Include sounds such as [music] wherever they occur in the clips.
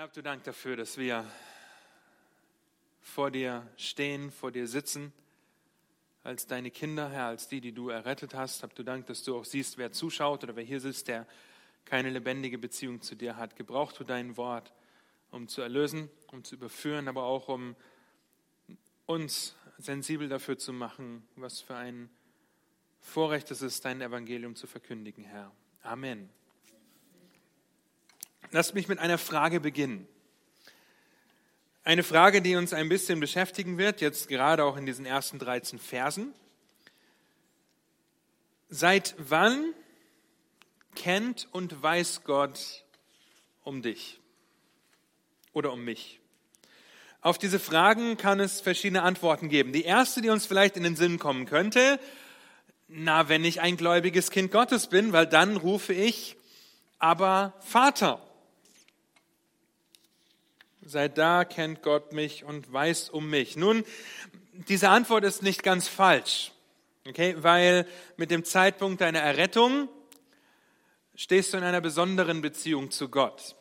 Herr, du Dank dafür, dass wir vor dir stehen, vor dir sitzen, als deine Kinder, Herr, als die, die du errettet hast. Hab du Dank, dass du auch siehst, wer zuschaut oder wer hier sitzt, der keine lebendige Beziehung zu dir hat. Gebrauch du dein Wort, um zu erlösen, um zu überführen, aber auch um uns sensibel dafür zu machen, was für ein Vorrecht es ist, dein Evangelium zu verkündigen, Herr. Amen. Lasst mich mit einer Frage beginnen. Eine Frage, die uns ein bisschen beschäftigen wird, jetzt gerade auch in diesen ersten 13 Versen. Seit wann kennt und weiß Gott um dich oder um mich? Auf diese Fragen kann es verschiedene Antworten geben. Die erste, die uns vielleicht in den Sinn kommen könnte, na, wenn ich ein gläubiges Kind Gottes bin, weil dann rufe ich aber Vater. Seit da kennt Gott mich und weiß um mich. Nun, diese Antwort ist nicht ganz falsch, okay? Weil mit dem Zeitpunkt deiner Errettung stehst du in einer besonderen Beziehung zu Gott.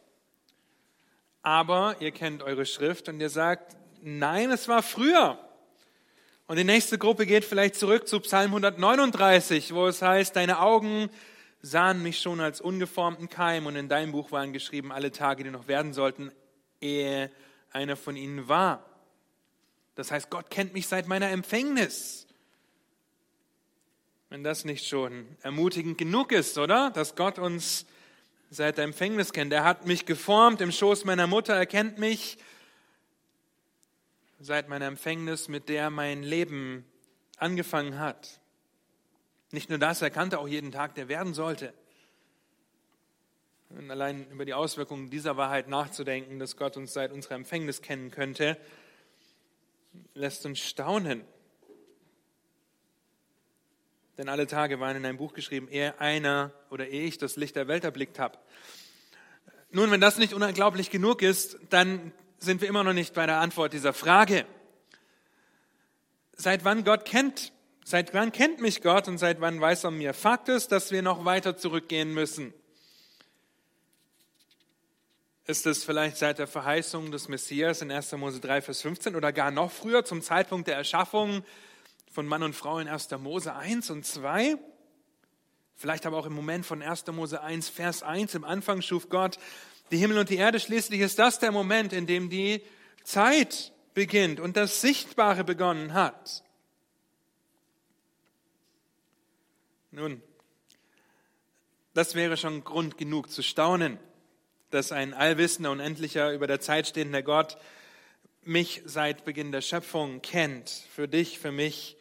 Aber ihr kennt eure Schrift und ihr sagt, nein, es war früher. Und die nächste Gruppe geht vielleicht zurück zu Psalm 139, wo es heißt, deine Augen sahen mich schon als ungeformten Keim und in deinem Buch waren geschrieben alle Tage, die noch werden sollten, ehe einer von ihnen war. Das heißt, Gott kennt mich seit meiner Empfängnis. Wenn das nicht schon ermutigend genug ist, oder? Dass Gott uns seit der Empfängnis kennt. Er hat mich geformt im Schoß meiner Mutter, er kennt mich seit meiner Empfängnis, mit der mein Leben angefangen hat. Nicht nur das, er kannte auch jeden Tag, der werden sollte. Und allein über die Auswirkungen dieser Wahrheit nachzudenken, dass Gott uns seit unserer Empfängnis kennen könnte, lässt uns staunen. Denn alle Tage waren in einem Buch geschrieben, ehe einer oder ehe ich das Licht der Welt erblickt habe. Nun, wenn das nicht unglaublich genug ist, dann sind wir immer noch nicht bei der Antwort dieser Frage. Seit wann Gott kennt, seit wann kennt mich Gott und seit wann weiß er mir? Fakt ist, dass wir noch weiter zurückgehen müssen. Ist es vielleicht seit der Verheißung des Messias in 1. Mose 3, Vers 15 oder gar noch früher zum Zeitpunkt der Erschaffung von Mann und Frau in 1. Mose 1 und 2? Vielleicht aber auch im Moment von 1. Mose 1, Vers 1. Im Anfang schuf Gott die Himmel und die Erde. Schließlich ist das der Moment, in dem die Zeit beginnt und das Sichtbare begonnen hat. Nun, das wäre schon Grund genug zu staunen, dass ein allwissender, unendlicher, über der Zeit stehender Gott mich seit Beginn der Schöpfung kennt, für dich, für mich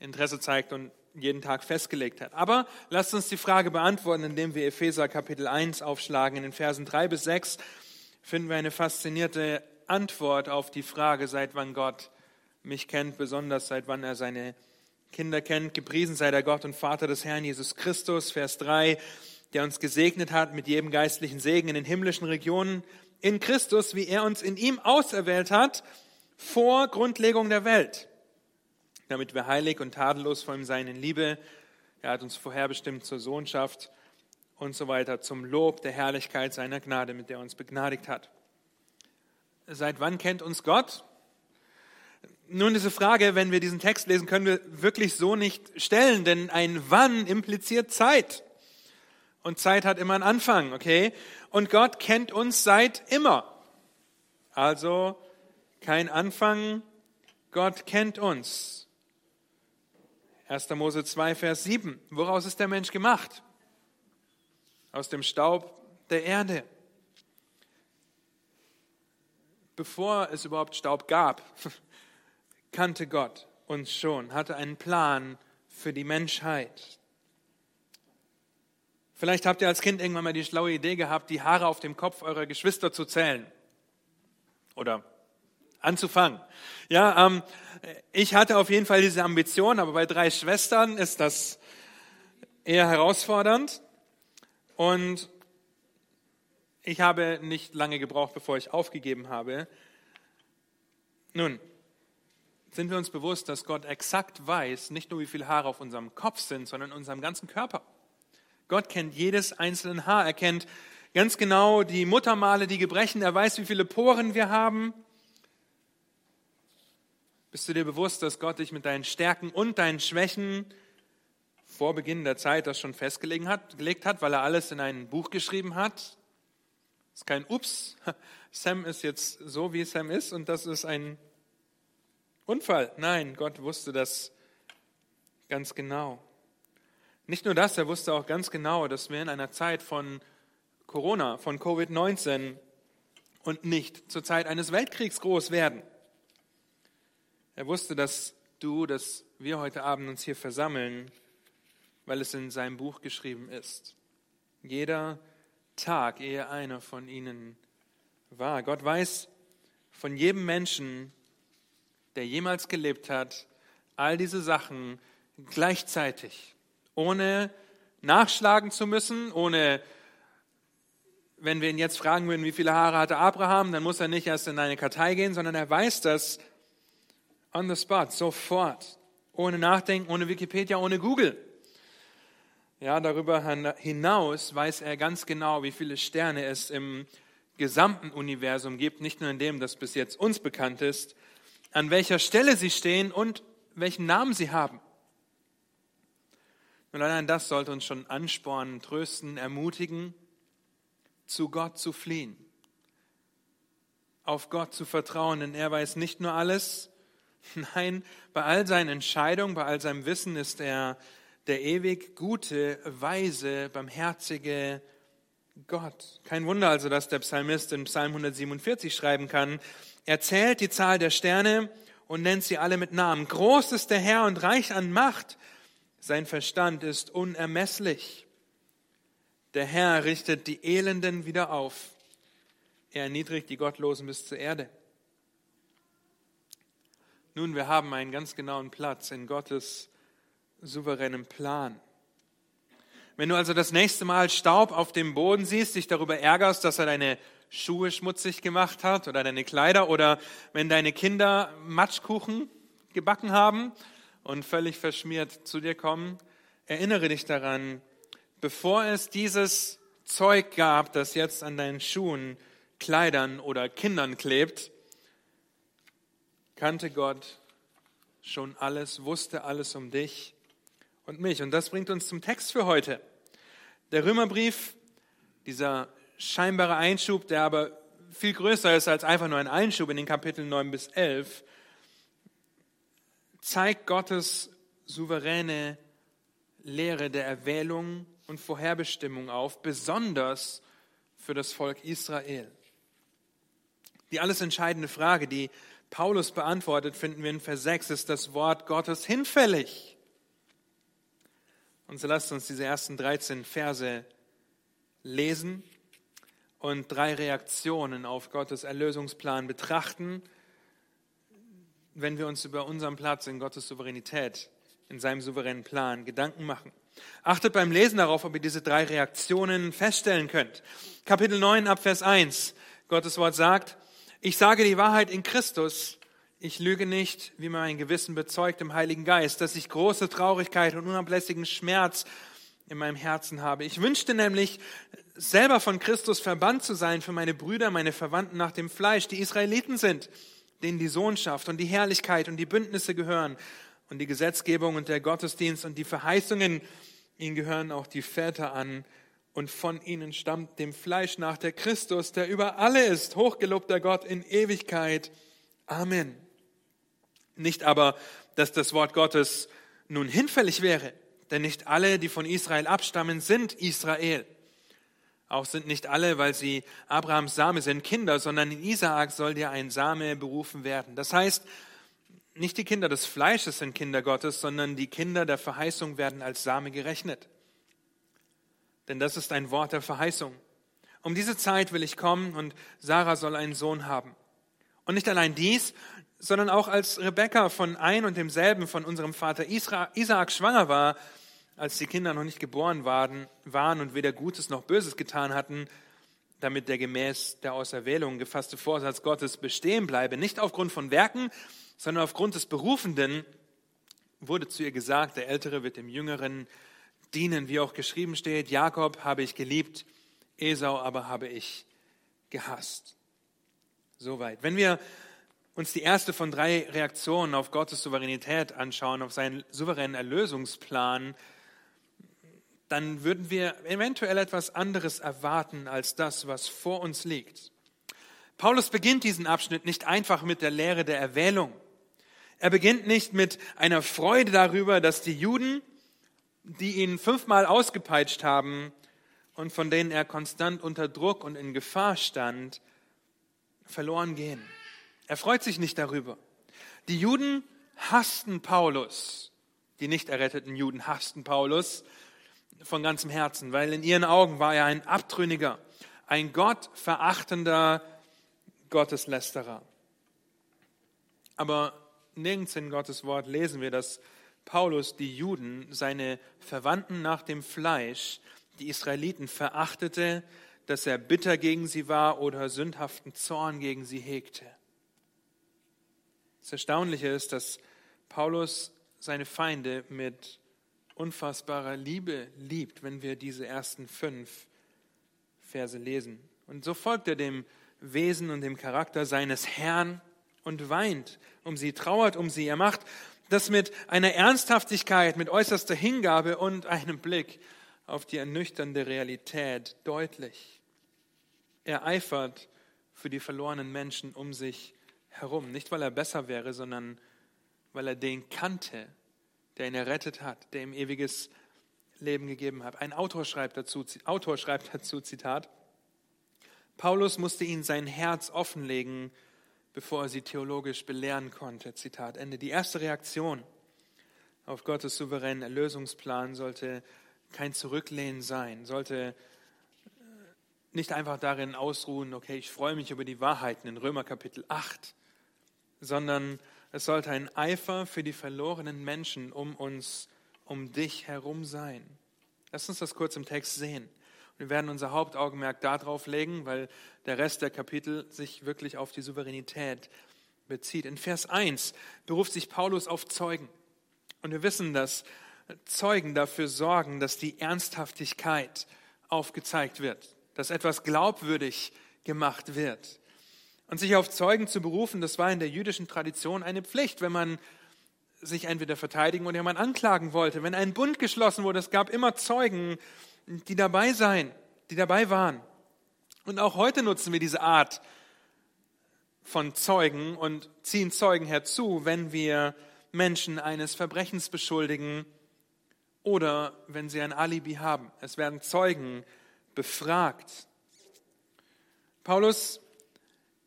Interesse zeigt und jeden Tag festgelegt hat. Aber lasst uns die Frage beantworten, indem wir Epheser Kapitel 1 aufschlagen. In den Versen 3 bis 6 finden wir eine faszinierte Antwort auf die Frage, seit wann Gott mich kennt, besonders seit wann er seine Kinder kennt. Gepriesen sei der Gott und Vater des Herrn Jesus Christus, Vers 3, der uns gesegnet hat mit jedem geistlichen Segen in den himmlischen Regionen in Christus, wie er uns in ihm auserwählt hat vor Grundlegung der Welt damit wir heilig und tadellos vor ihm sein in Liebe. Er hat uns vorherbestimmt zur Sohnschaft und so weiter, zum Lob der Herrlichkeit seiner Gnade, mit der er uns begnadigt hat. Seit wann kennt uns Gott? Nun, diese Frage, wenn wir diesen Text lesen, können wir wirklich so nicht stellen, denn ein Wann impliziert Zeit. Und Zeit hat immer einen Anfang, okay? Und Gott kennt uns seit immer. Also kein Anfang, Gott kennt uns. 1. Mose 2, Vers 7. Woraus ist der Mensch gemacht? Aus dem Staub der Erde. Bevor es überhaupt Staub gab, [laughs] kannte Gott uns schon, hatte einen Plan für die Menschheit. Vielleicht habt ihr als Kind irgendwann mal die schlaue Idee gehabt, die Haare auf dem Kopf eurer Geschwister zu zählen. Oder anzufangen. Ja, ähm, ich hatte auf jeden Fall diese Ambition, aber bei drei Schwestern ist das eher herausfordernd. Und ich habe nicht lange gebraucht, bevor ich aufgegeben habe. Nun, sind wir uns bewusst, dass Gott exakt weiß, nicht nur wie viele Haare auf unserem Kopf sind, sondern in unserem ganzen Körper. Gott kennt jedes einzelne Haar, er kennt ganz genau die Muttermale, die Gebrechen. Er weiß, wie viele Poren wir haben. Bist du dir bewusst, dass Gott dich mit deinen Stärken und deinen Schwächen vor Beginn der Zeit das schon festgelegt hat, weil er alles in ein Buch geschrieben hat? Das ist kein Ups, [laughs] Sam ist jetzt so, wie Sam ist und das ist ein Unfall. Nein, Gott wusste das ganz genau. Nicht nur das, er wusste auch ganz genau, dass wir in einer Zeit von Corona, von Covid-19 und nicht zur Zeit eines Weltkriegs groß werden. Er wusste, dass du, dass wir heute Abend uns hier versammeln, weil es in seinem Buch geschrieben ist. Jeder Tag, ehe einer von ihnen war. Gott weiß von jedem Menschen, der jemals gelebt hat, all diese Sachen gleichzeitig, ohne nachschlagen zu müssen, ohne, wenn wir ihn jetzt fragen würden, wie viele Haare hatte Abraham, dann muss er nicht erst in eine Kartei gehen, sondern er weiß das on the spot, sofort, ohne Nachdenken, ohne Wikipedia, ohne Google. Ja, darüber hinaus weiß er ganz genau, wie viele Sterne es im gesamten Universum gibt, nicht nur in dem, das bis jetzt uns bekannt ist, an welcher Stelle sie stehen und welchen Namen sie haben. Und allein das sollte uns schon anspornen, trösten, ermutigen, zu Gott zu fliehen, auf Gott zu vertrauen, denn er weiß nicht nur alles, [laughs] nein, bei all seinen Entscheidungen, bei all seinem Wissen ist er der ewig gute, weise, barmherzige Gott. Kein Wunder also, dass der Psalmist in Psalm 147 schreiben kann, er zählt die Zahl der Sterne und nennt sie alle mit Namen. Groß ist der Herr und reich an Macht. Sein Verstand ist unermesslich. Der Herr richtet die Elenden wieder auf. Er erniedrigt die Gottlosen bis zur Erde. Nun, wir haben einen ganz genauen Platz in Gottes souveränem Plan. Wenn du also das nächste Mal Staub auf dem Boden siehst, dich darüber ärgerst, dass er deine Schuhe schmutzig gemacht hat oder deine Kleider oder wenn deine Kinder Matschkuchen gebacken haben und völlig verschmiert zu dir kommen, erinnere dich daran, bevor es dieses Zeug gab, das jetzt an deinen Schuhen, Kleidern oder Kindern klebt, kannte Gott schon alles, wusste alles um dich und mich. Und das bringt uns zum Text für heute. Der Römerbrief, dieser scheinbare Einschub, der aber viel größer ist als einfach nur ein Einschub in den Kapiteln 9 bis 11, zeigt Gottes souveräne Lehre der Erwählung und Vorherbestimmung auf, besonders für das Volk Israel. Die alles entscheidende Frage, die Paulus beantwortet, finden wir in Vers 6, ist das Wort Gottes hinfällig? Und so lasst uns diese ersten 13 Verse lesen und drei Reaktionen auf Gottes Erlösungsplan betrachten, wenn wir uns über unseren Platz in Gottes Souveränität, in seinem souveränen Plan Gedanken machen. Achtet beim Lesen darauf, ob ihr diese drei Reaktionen feststellen könnt. Kapitel 9 ab Vers 1. Gottes Wort sagt, ich sage die Wahrheit in Christus, ich lüge nicht, wie mein Gewissen bezeugt im Heiligen Geist, dass ich große Traurigkeit und unablässigen Schmerz in meinem Herzen habe. Ich wünschte nämlich, selber von Christus verbannt zu sein für meine Brüder, meine Verwandten nach dem Fleisch, die Israeliten sind, denen die Sohnschaft und die Herrlichkeit und die Bündnisse gehören und die Gesetzgebung und der Gottesdienst und die Verheißungen, ihnen gehören auch die Väter an und von ihnen stammt dem Fleisch nach der Christus, der über alle ist, hochgelobter Gott in Ewigkeit. Amen. Nicht aber, dass das Wort Gottes nun hinfällig wäre, denn nicht alle, die von Israel abstammen, sind Israel. Auch sind nicht alle, weil sie Abrahams Same sind, Kinder, sondern in Isaak soll dir ein Same berufen werden. Das heißt, nicht die Kinder des Fleisches sind Kinder Gottes, sondern die Kinder der Verheißung werden als Same gerechnet. Denn das ist ein Wort der Verheißung. Um diese Zeit will ich kommen und Sarah soll einen Sohn haben. Und nicht allein dies, sondern auch als Rebekka von ein und demselben von unserem Vater Isaak schwanger war, als die Kinder noch nicht geboren waren, waren und weder Gutes noch Böses getan hatten, damit der gemäß der Auserwählung gefasste Vorsatz Gottes bestehen bleibe, nicht aufgrund von Werken, sondern aufgrund des Berufenden, wurde zu ihr gesagt, der Ältere wird dem Jüngeren dienen, wie auch geschrieben steht, Jakob habe ich geliebt, Esau aber habe ich gehasst. Soweit. Wenn wir uns die erste von drei Reaktionen auf Gottes Souveränität anschauen, auf seinen souveränen Erlösungsplan, dann würden wir eventuell etwas anderes erwarten als das, was vor uns liegt. Paulus beginnt diesen Abschnitt nicht einfach mit der Lehre der Erwählung. Er beginnt nicht mit einer Freude darüber, dass die Juden, die ihn fünfmal ausgepeitscht haben und von denen er konstant unter Druck und in Gefahr stand, verloren gehen. Er freut sich nicht darüber. Die Juden hassten Paulus. Die nicht erretteten Juden hassten Paulus von ganzem Herzen, weil in ihren Augen war er ein Abtrünniger, ein gottverachtender Gotteslästerer. Aber nirgends in Gottes Wort lesen wir, dass Paulus die Juden, seine Verwandten nach dem Fleisch, die Israeliten verachtete, dass er bitter gegen sie war oder sündhaften Zorn gegen sie hegte. Das Erstaunliche ist, dass Paulus seine Feinde mit unfassbarer Liebe liebt, wenn wir diese ersten fünf Verse lesen. Und so folgt er dem Wesen und dem Charakter seines Herrn und weint um sie, trauert um sie. Er macht das mit einer Ernsthaftigkeit, mit äußerster Hingabe und einem Blick auf die ernüchternde Realität deutlich. Er eifert für die verlorenen Menschen um sich herum. Nicht, weil er besser wäre, sondern weil er den kannte, der ihn errettet hat, der ihm ewiges Leben gegeben hat. Ein Autor schreibt dazu, Autor schreibt dazu Zitat, Paulus musste ihnen sein Herz offenlegen, bevor er sie theologisch belehren konnte. Zitat Ende. Die erste Reaktion auf Gottes souveränen Erlösungsplan sollte kein Zurücklehnen sein, sollte nicht einfach darin ausruhen, okay, ich freue mich über die Wahrheiten in Römer Kapitel 8, sondern es sollte ein Eifer für die verlorenen Menschen um uns, um dich herum sein. Lass uns das kurz im Text sehen. Wir werden unser Hauptaugenmerk darauf legen, weil der Rest der Kapitel sich wirklich auf die Souveränität bezieht. In Vers 1 beruft sich Paulus auf Zeugen. Und wir wissen, dass Zeugen dafür sorgen, dass die Ernsthaftigkeit aufgezeigt wird, dass etwas glaubwürdig gemacht wird. Und sich auf Zeugen zu berufen, das war in der jüdischen Tradition eine Pflicht, wenn man sich entweder verteidigen oder jemand anklagen wollte. Wenn ein Bund geschlossen wurde, es gab immer Zeugen, die dabei sein, die dabei waren. Und auch heute nutzen wir diese Art von Zeugen und ziehen Zeugen herzu, wenn wir Menschen eines Verbrechens beschuldigen oder wenn sie ein Alibi haben. Es werden Zeugen befragt. Paulus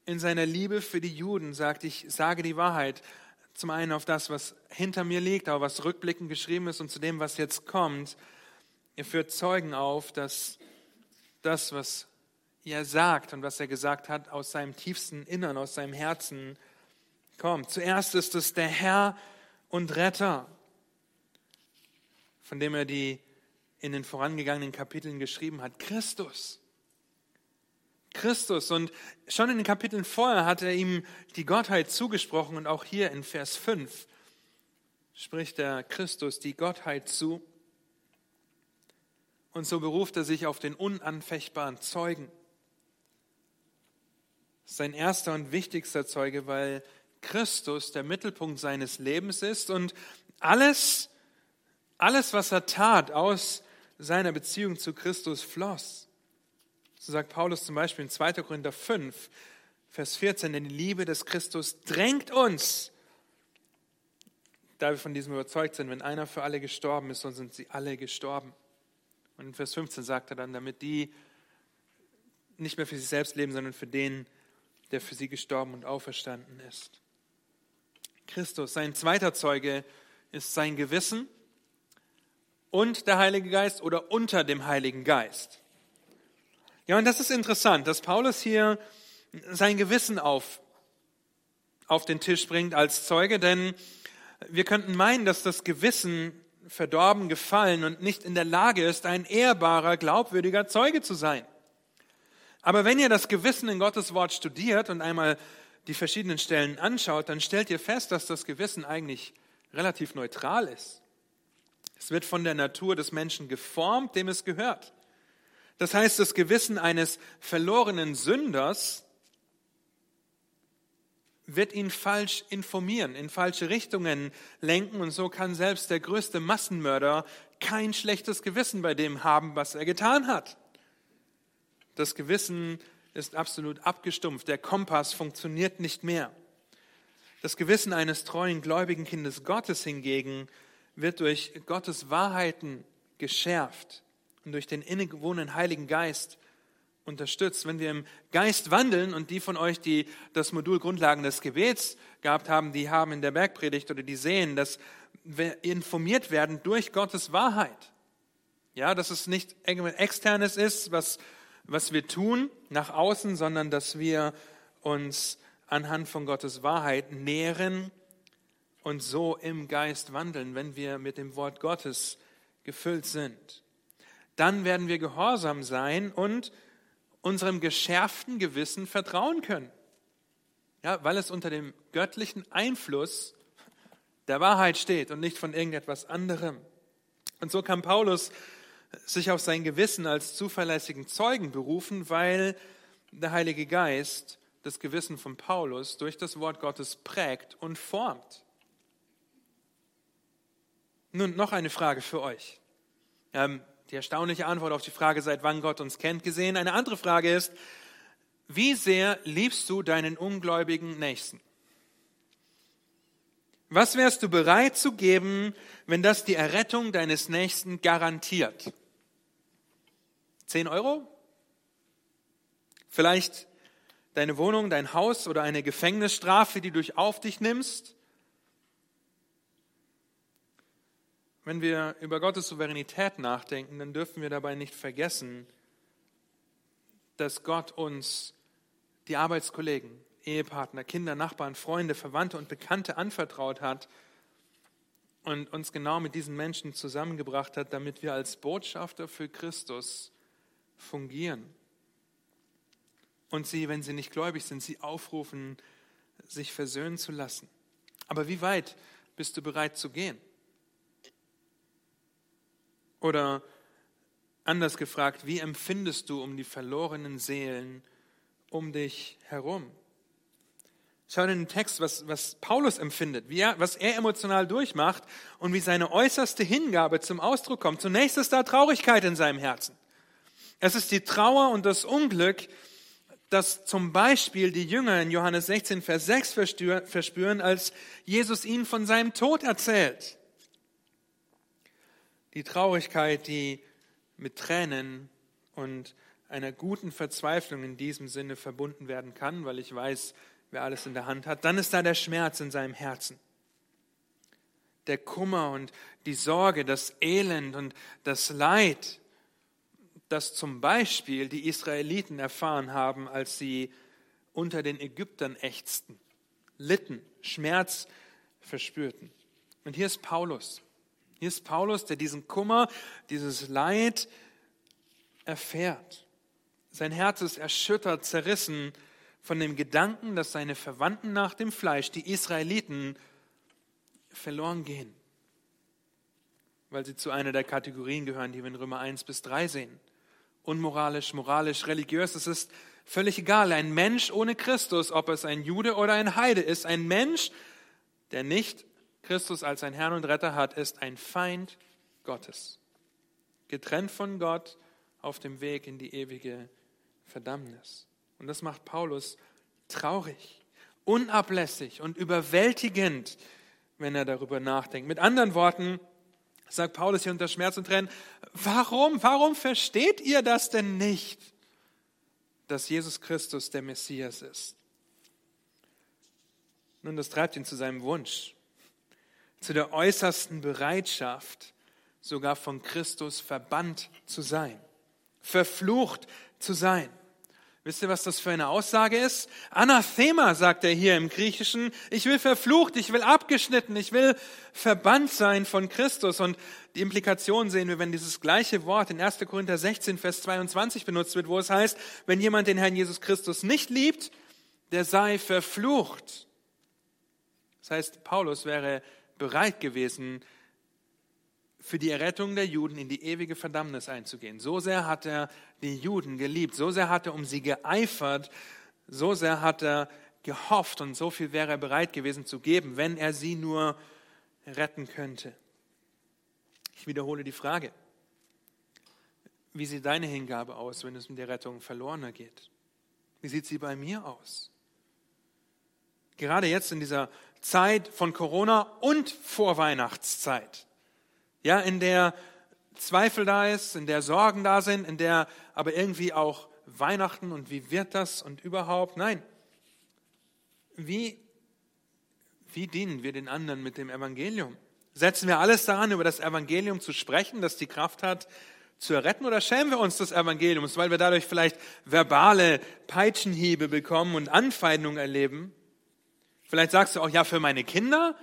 in seiner Liebe für die Juden sagt, ich sage die Wahrheit. Zum einen auf das, was hinter mir liegt, aber was rückblickend geschrieben ist und zu dem, was jetzt kommt. Er führt Zeugen auf, dass das, was er sagt und was er gesagt hat, aus seinem tiefsten Innern, aus seinem Herzen kommt. Zuerst ist es der Herr und Retter, von dem er die in den vorangegangenen Kapiteln geschrieben hat. Christus. Christus. Und schon in den Kapiteln vorher hat er ihm die Gottheit zugesprochen und auch hier in Vers 5 spricht er Christus die Gottheit zu. Und so beruft er sich auf den unanfechtbaren Zeugen. Sein erster und wichtigster Zeuge, weil Christus der Mittelpunkt seines Lebens ist und alles, alles, was er tat, aus seiner Beziehung zu Christus floss. So sagt Paulus zum Beispiel in 2. Korinther 5, Vers 14, denn die Liebe des Christus drängt uns, da wir von diesem überzeugt sind, wenn einer für alle gestorben ist, dann sind sie alle gestorben. Und in Vers 15 sagt er dann, damit die nicht mehr für sich selbst leben, sondern für den, der für sie gestorben und auferstanden ist. Christus, sein zweiter Zeuge, ist sein Gewissen und der Heilige Geist oder unter dem Heiligen Geist. Ja, und das ist interessant, dass Paulus hier sein Gewissen auf, auf den Tisch bringt als Zeuge, denn wir könnten meinen, dass das Gewissen verdorben, gefallen und nicht in der Lage ist, ein ehrbarer, glaubwürdiger Zeuge zu sein. Aber wenn ihr das Gewissen in Gottes Wort studiert und einmal die verschiedenen Stellen anschaut, dann stellt ihr fest, dass das Gewissen eigentlich relativ neutral ist. Es wird von der Natur des Menschen geformt, dem es gehört. Das heißt, das Gewissen eines verlorenen Sünders wird ihn falsch informieren, in falsche Richtungen lenken und so kann selbst der größte Massenmörder kein schlechtes Gewissen bei dem haben, was er getan hat. Das Gewissen ist absolut abgestumpft, der Kompass funktioniert nicht mehr. Das Gewissen eines treuen, gläubigen Kindes Gottes hingegen wird durch Gottes Wahrheiten geschärft und durch den innegewohnten Heiligen Geist unterstützt. Wenn wir im Geist wandeln und die von euch, die das Modul Grundlagen des Gebets gehabt haben, die haben in der Bergpredigt oder die sehen, dass wir informiert werden durch Gottes Wahrheit. Ja, dass es nicht externes ist, was, was wir tun nach außen, sondern dass wir uns anhand von Gottes Wahrheit nähren und so im Geist wandeln, wenn wir mit dem Wort Gottes gefüllt sind. Dann werden wir gehorsam sein und unserem geschärften Gewissen vertrauen können. Ja, weil es unter dem göttlichen Einfluss der Wahrheit steht und nicht von irgendetwas anderem. Und so kann Paulus sich auf sein Gewissen als zuverlässigen Zeugen berufen, weil der Heilige Geist das Gewissen von Paulus durch das Wort Gottes prägt und formt. Nun noch eine Frage für euch. Ähm, die erstaunliche Antwort auf die Frage, seit wann Gott uns kennt, gesehen. Eine andere Frage ist, wie sehr liebst du deinen ungläubigen Nächsten? Was wärst du bereit zu geben, wenn das die Errettung deines Nächsten garantiert? Zehn Euro? Vielleicht deine Wohnung, dein Haus oder eine Gefängnisstrafe, die du auf dich nimmst? Wenn wir über Gottes Souveränität nachdenken, dann dürfen wir dabei nicht vergessen, dass Gott uns die Arbeitskollegen, Ehepartner, Kinder, Nachbarn, Freunde, Verwandte und Bekannte anvertraut hat und uns genau mit diesen Menschen zusammengebracht hat, damit wir als Botschafter für Christus fungieren. Und sie, wenn sie nicht gläubig sind, sie aufrufen, sich versöhnen zu lassen. Aber wie weit bist du bereit zu gehen? Oder anders gefragt, wie empfindest du um die verlorenen Seelen um dich herum? Schau in den Text, was, was Paulus empfindet, wie er, was er emotional durchmacht und wie seine äußerste Hingabe zum Ausdruck kommt. Zunächst ist da Traurigkeit in seinem Herzen. Es ist die Trauer und das Unglück, das zum Beispiel die Jünger in Johannes 16, Vers 6 verspüren, als Jesus ihnen von seinem Tod erzählt. Die Traurigkeit, die mit Tränen und einer guten Verzweiflung in diesem Sinne verbunden werden kann, weil ich weiß, wer alles in der Hand hat. Dann ist da der Schmerz in seinem Herzen. Der Kummer und die Sorge, das Elend und das Leid, das zum Beispiel die Israeliten erfahren haben, als sie unter den Ägyptern ächzten, litten, Schmerz verspürten. Und hier ist Paulus. Hier ist Paulus, der diesen Kummer, dieses Leid erfährt. Sein Herz ist erschüttert, zerrissen von dem Gedanken, dass seine Verwandten nach dem Fleisch, die Israeliten, verloren gehen, weil sie zu einer der Kategorien gehören, die wir in Römer 1 bis 3 sehen. Unmoralisch, moralisch, religiös, es ist völlig egal. Ein Mensch ohne Christus, ob es ein Jude oder ein Heide ist, ein Mensch, der nicht Christus als sein Herrn und Retter hat, ist ein Feind Gottes. Getrennt von Gott auf dem Weg in die ewige Verdammnis. Und das macht Paulus traurig, unablässig und überwältigend, wenn er darüber nachdenkt. Mit anderen Worten, sagt Paulus hier unter Schmerz und Tränen, warum, warum versteht ihr das denn nicht, dass Jesus Christus der Messias ist? Nun, das treibt ihn zu seinem Wunsch, zu der äußersten Bereitschaft, sogar von Christus verbannt zu sein, verflucht zu sein. Wisst ihr, was das für eine Aussage ist? Anathema, sagt er hier im Griechischen. Ich will verflucht, ich will abgeschnitten, ich will verbannt sein von Christus. Und die Implikation sehen wir, wenn dieses gleiche Wort in 1. Korinther 16, Vers 22 benutzt wird, wo es heißt, wenn jemand den Herrn Jesus Christus nicht liebt, der sei verflucht. Das heißt, Paulus wäre bereit gewesen, für die Errettung der Juden in die ewige Verdammnis einzugehen. So sehr hat er die Juden geliebt, so sehr hat er um sie geeifert, so sehr hat er gehofft und so viel wäre er bereit gewesen zu geben, wenn er sie nur retten könnte. Ich wiederhole die Frage. Wie sieht deine Hingabe aus, wenn es um die Rettung verlorener geht? Wie sieht sie bei mir aus? Gerade jetzt in dieser Zeit von Corona und Vorweihnachtszeit ja, in der Zweifel da ist, in der Sorgen da sind, in der aber irgendwie auch Weihnachten und wie wird das und überhaupt. Nein, wie, wie dienen wir den anderen mit dem Evangelium? Setzen wir alles daran, über das Evangelium zu sprechen, das die Kraft hat, zu erretten, oder schämen wir uns des Evangeliums, weil wir dadurch vielleicht verbale Peitschenhiebe bekommen und Anfeindungen erleben? Vielleicht sagst du auch, ja, für meine Kinder,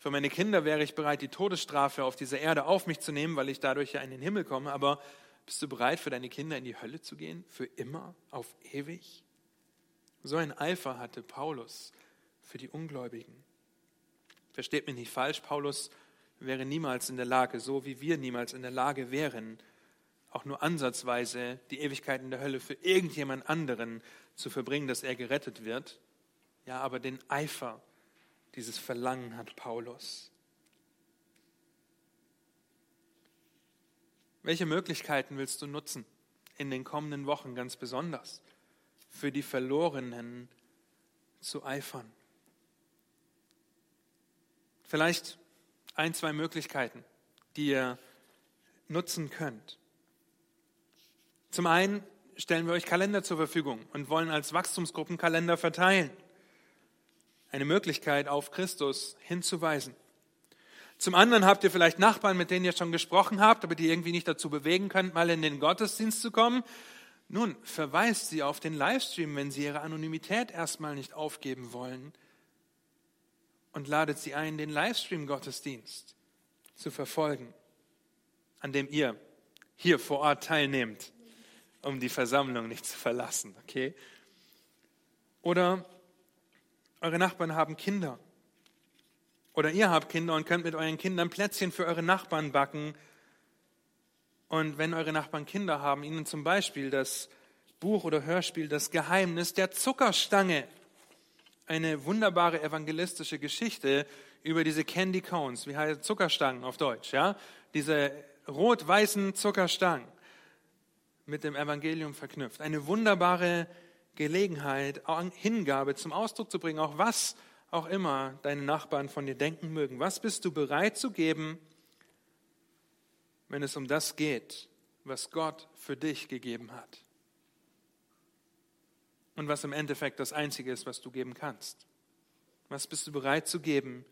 für meine Kinder wäre ich bereit, die Todesstrafe auf dieser Erde auf mich zu nehmen, weil ich dadurch ja in den Himmel komme. Aber bist du bereit, für deine Kinder in die Hölle zu gehen? Für immer? Auf ewig? So ein Eifer hatte Paulus für die Ungläubigen. Versteht mich nicht falsch, Paulus wäre niemals in der Lage, so wie wir niemals in der Lage wären, auch nur ansatzweise die Ewigkeit in der Hölle für irgendjemand anderen zu verbringen, dass er gerettet wird. Ja, aber den Eifer dieses Verlangen hat Paulus. Welche Möglichkeiten willst du nutzen in den kommenden Wochen ganz besonders für die Verlorenen zu eifern? Vielleicht ein, zwei Möglichkeiten, die ihr nutzen könnt. Zum einen stellen wir euch Kalender zur Verfügung und wollen als Wachstumsgruppenkalender verteilen eine Möglichkeit, auf Christus hinzuweisen. Zum anderen habt ihr vielleicht Nachbarn, mit denen ihr schon gesprochen habt, aber die irgendwie nicht dazu bewegen könnt, mal in den Gottesdienst zu kommen. Nun, verweist sie auf den Livestream, wenn sie ihre Anonymität erstmal nicht aufgeben wollen. Und ladet sie ein, den Livestream-Gottesdienst zu verfolgen, an dem ihr hier vor Ort teilnehmt, um die Versammlung nicht zu verlassen. Okay? Oder eure Nachbarn haben Kinder. Oder ihr habt Kinder und könnt mit euren Kindern Plätzchen für eure Nachbarn backen. Und wenn eure Nachbarn Kinder haben, ihnen zum Beispiel das Buch oder Hörspiel Das Geheimnis der Zuckerstange. Eine wunderbare evangelistische Geschichte über diese Candy Cones, wie heißt Zuckerstangen auf Deutsch, ja? Diese rot-weißen Zuckerstangen mit dem Evangelium verknüpft. Eine wunderbare Geschichte Gelegenheit, Hingabe zum Ausdruck zu bringen, auch was auch immer deine Nachbarn von dir denken mögen. Was bist du bereit zu geben, wenn es um das geht, was Gott für dich gegeben hat? Und was im Endeffekt das Einzige ist, was du geben kannst. Was bist du bereit zu geben,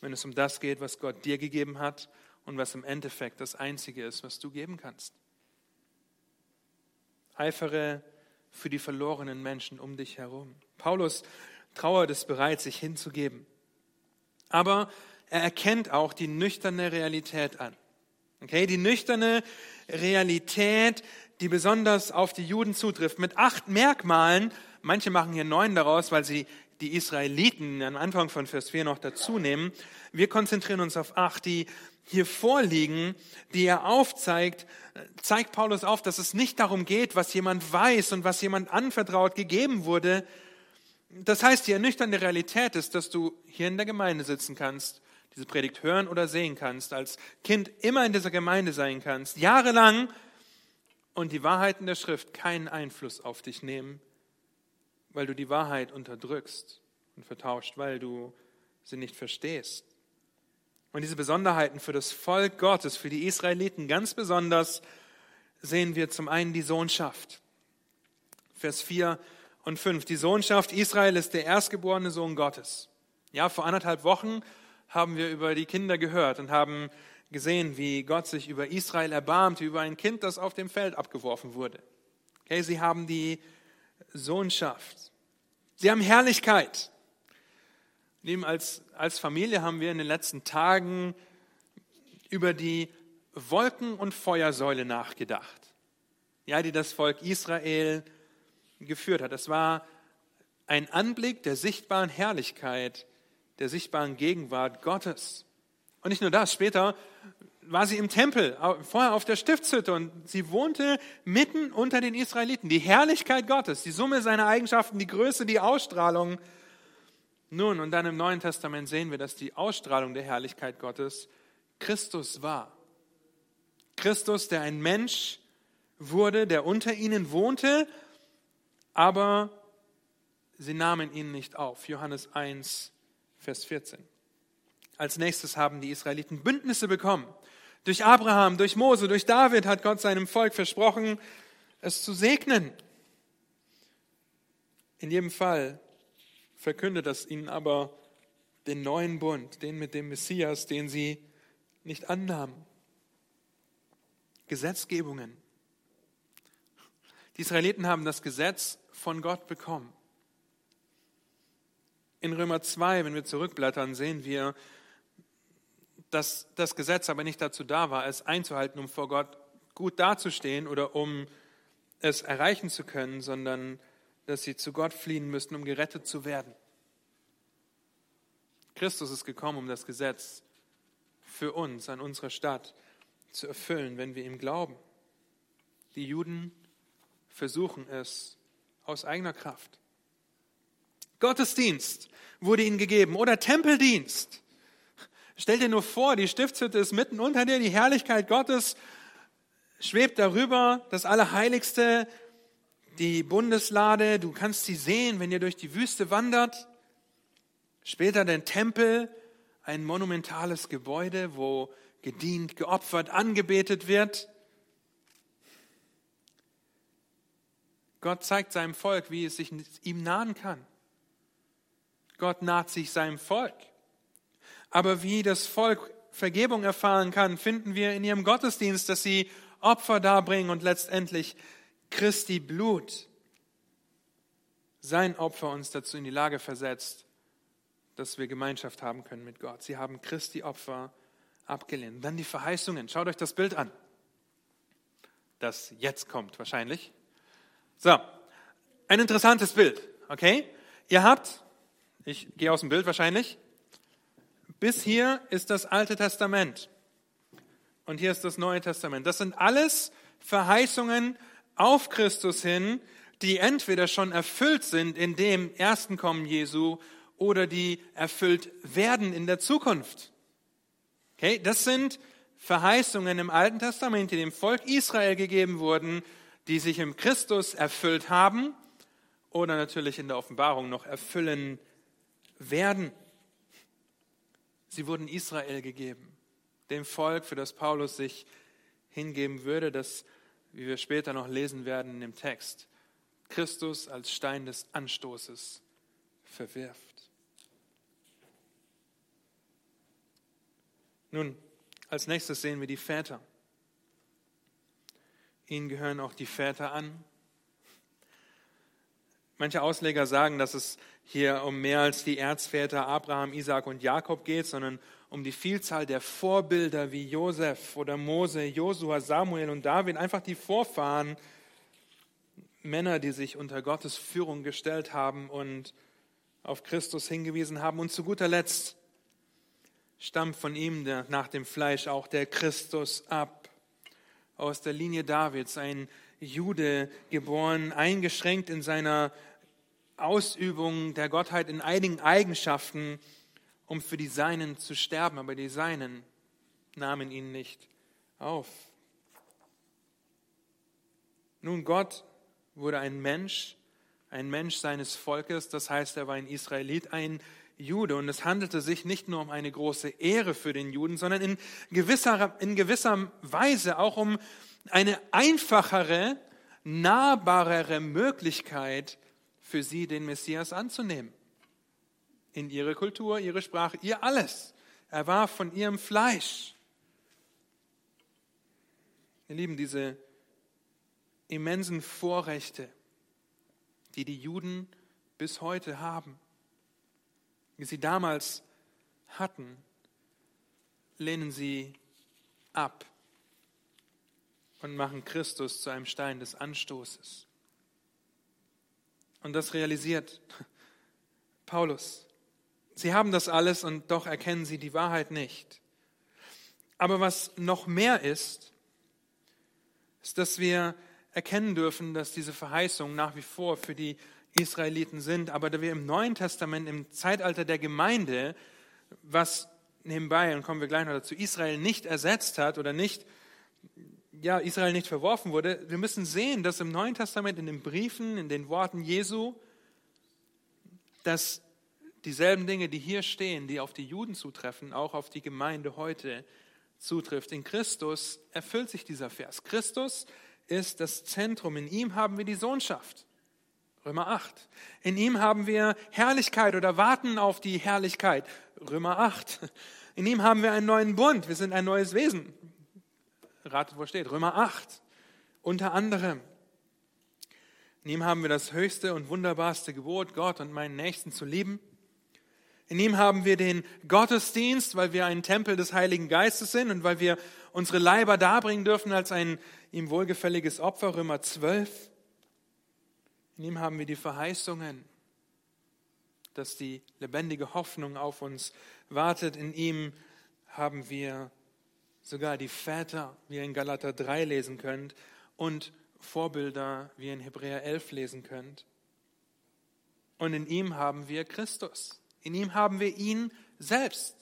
wenn es um das geht, was Gott dir gegeben hat und was im Endeffekt das Einzige ist, was du geben kannst? Eifere für die verlorenen Menschen um dich herum. Paulus trauert es bereit, sich hinzugeben. Aber er erkennt auch die nüchterne Realität an. Okay, die nüchterne Realität, die besonders auf die Juden zutrifft, mit acht Merkmalen. Manche machen hier neun daraus, weil sie die Israeliten am Anfang von Vers 4 noch dazu nehmen. Wir konzentrieren uns auf acht, die hier vorliegen, die er aufzeigt, zeigt Paulus auf, dass es nicht darum geht, was jemand weiß und was jemand anvertraut gegeben wurde. Das heißt, die ernüchternde Realität ist, dass du hier in der Gemeinde sitzen kannst, diese Predigt hören oder sehen kannst, als Kind immer in dieser Gemeinde sein kannst, jahrelang und die Wahrheiten der Schrift keinen Einfluss auf dich nehmen, weil du die Wahrheit unterdrückst und vertauscht, weil du sie nicht verstehst. Und diese Besonderheiten für das Volk Gottes, für die Israeliten ganz besonders, sehen wir zum einen die Sohnschaft. Vers 4 und 5. Die Sohnschaft Israel ist der erstgeborene Sohn Gottes. Ja, vor anderthalb Wochen haben wir über die Kinder gehört und haben gesehen, wie Gott sich über Israel erbarmt, wie über ein Kind, das auf dem Feld abgeworfen wurde. Okay, sie haben die Sohnschaft. Sie haben Herrlichkeit. Neben als, als Familie haben wir in den letzten Tagen über die Wolken- und Feuersäule nachgedacht, ja, die das Volk Israel geführt hat. Es war ein Anblick der sichtbaren Herrlichkeit, der sichtbaren Gegenwart Gottes. Und nicht nur das, später war sie im Tempel, vorher auf der Stiftshütte und sie wohnte mitten unter den Israeliten. Die Herrlichkeit Gottes, die Summe seiner Eigenschaften, die Größe, die Ausstrahlung. Nun, und dann im Neuen Testament sehen wir, dass die Ausstrahlung der Herrlichkeit Gottes Christus war. Christus, der ein Mensch wurde, der unter ihnen wohnte, aber sie nahmen ihn nicht auf. Johannes 1, Vers 14. Als nächstes haben die Israeliten Bündnisse bekommen. Durch Abraham, durch Mose, durch David hat Gott seinem Volk versprochen, es zu segnen. In jedem Fall verkündet das ihnen aber den neuen Bund, den mit dem Messias, den sie nicht annahmen. Gesetzgebungen. Die Israeliten haben das Gesetz von Gott bekommen. In Römer 2, wenn wir zurückblättern, sehen wir, dass das Gesetz aber nicht dazu da war, es einzuhalten, um vor Gott gut dazustehen oder um es erreichen zu können, sondern dass sie zu Gott fliehen müssten, um gerettet zu werden. Christus ist gekommen, um das Gesetz für uns an unserer Stadt zu erfüllen, wenn wir ihm glauben. Die Juden versuchen es aus eigener Kraft. Gottesdienst wurde ihnen gegeben oder Tempeldienst. Stell dir nur vor, die Stiftshütte ist mitten unter dir, die Herrlichkeit Gottes schwebt darüber, das Allerheiligste, die Bundeslade, du kannst sie sehen, wenn ihr durch die Wüste wandert. Später der Tempel, ein monumentales Gebäude, wo gedient, geopfert, angebetet wird. Gott zeigt seinem Volk, wie es sich ihm nahen kann. Gott naht sich seinem Volk. Aber wie das Volk Vergebung erfahren kann, finden wir in ihrem Gottesdienst, dass sie Opfer darbringen und letztendlich Christi Blut, sein Opfer uns dazu in die Lage versetzt, dass wir Gemeinschaft haben können mit Gott. Sie haben Christi Opfer abgelehnt. Dann die Verheißungen. Schaut euch das Bild an. Das jetzt kommt wahrscheinlich. So, ein interessantes Bild, okay? Ihr habt, ich gehe aus dem Bild wahrscheinlich, bis hier ist das Alte Testament und hier ist das Neue Testament. Das sind alles Verheißungen auf Christus hin, die entweder schon erfüllt sind in dem ersten Kommen Jesu oder die erfüllt werden in der Zukunft. Okay, das sind Verheißungen im Alten Testament, die dem Volk Israel gegeben wurden, die sich im Christus erfüllt haben oder natürlich in der Offenbarung noch erfüllen werden. Sie wurden Israel gegeben, dem Volk, für das Paulus sich hingeben würde, das, wie wir später noch lesen werden dem Text, Christus als Stein des Anstoßes verwirft. Nun, als nächstes sehen wir die Väter. Ihnen gehören auch die Väter an. Manche Ausleger sagen, dass es hier um mehr als die Erzväter Abraham, Isaac und Jakob geht, sondern um die Vielzahl der Vorbilder wie Josef oder Mose, Josua, Samuel und David, einfach die Vorfahren, Männer, die sich unter Gottes Führung gestellt haben und auf Christus hingewiesen haben. Und zu guter Letzt stammt von ihm nach dem Fleisch auch der Christus ab, aus der Linie Davids, ein Jude geboren, eingeschränkt in seiner Ausübung der Gottheit in einigen Eigenschaften, um für die Seinen zu sterben, aber die Seinen nahmen ihn nicht auf. Nun, Gott wurde ein Mensch, ein Mensch seines Volkes, das heißt, er war ein Israelit, ein Jude. Und es handelte sich nicht nur um eine große Ehre für den Juden, sondern in gewisser, in gewisser Weise auch um eine einfachere, nahbarere Möglichkeit für sie, den Messias anzunehmen. In ihre Kultur, ihre Sprache, ihr alles. Er war von ihrem Fleisch. Ihr Lieben, diese immensen Vorrechte, die die Juden bis heute haben, wie sie damals hatten, lehnen sie ab und machen Christus zu einem Stein des Anstoßes. Und das realisiert Paulus. Sie haben das alles und doch erkennen sie die Wahrheit nicht. Aber was noch mehr ist, ist, dass wir erkennen dürfen, dass diese Verheißungen nach wie vor für die Israeliten sind, aber da wir im Neuen Testament, im Zeitalter der Gemeinde, was nebenbei, und kommen wir gleich noch dazu, Israel nicht ersetzt hat oder nicht, ja, Israel nicht verworfen wurde, wir müssen sehen, dass im Neuen Testament, in den Briefen, in den Worten Jesu, dass dieselben Dinge, die hier stehen, die auf die Juden zutreffen, auch auf die Gemeinde heute zutrifft. In Christus erfüllt sich dieser Vers. Christus ist das Zentrum. In ihm haben wir die Sohnschaft. Römer 8. In ihm haben wir Herrlichkeit oder warten auf die Herrlichkeit. Römer 8. In ihm haben wir einen neuen Bund. Wir sind ein neues Wesen. Ratet, wo steht. Römer 8. Unter anderem. In ihm haben wir das höchste und wunderbarste Gebot, Gott und meinen Nächsten zu lieben. In ihm haben wir den Gottesdienst, weil wir ein Tempel des Heiligen Geistes sind und weil wir unsere Leiber darbringen dürfen als ein ihm wohlgefälliges Opfer, Römer 12. In ihm haben wir die Verheißungen, dass die lebendige Hoffnung auf uns wartet. In ihm haben wir sogar die Väter, wie ihr in Galater 3 lesen könnt, und Vorbilder, wie ihr in Hebräer 11 lesen könnt. Und in ihm haben wir Christus. In ihm haben wir ihn selbst.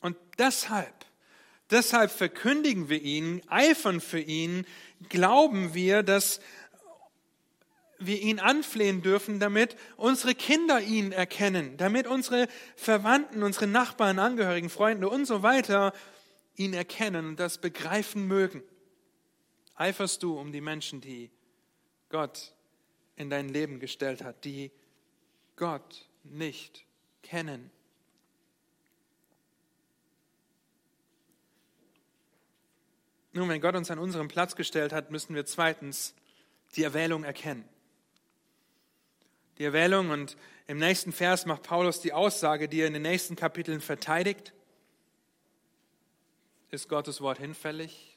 Und deshalb Deshalb verkündigen wir ihn, eifern für ihn, glauben wir, dass wir ihn anflehen dürfen, damit unsere Kinder ihn erkennen, damit unsere Verwandten, unsere Nachbarn, Angehörigen, Freunde und so weiter ihn erkennen und das begreifen mögen. Eiferst du um die Menschen, die Gott in dein Leben gestellt hat, die Gott nicht kennen? Nun, wenn Gott uns an unseren Platz gestellt hat, müssen wir zweitens die Erwählung erkennen. Die Erwählung und im nächsten Vers macht Paulus die Aussage, die er in den nächsten Kapiteln verteidigt. Ist Gottes Wort hinfällig?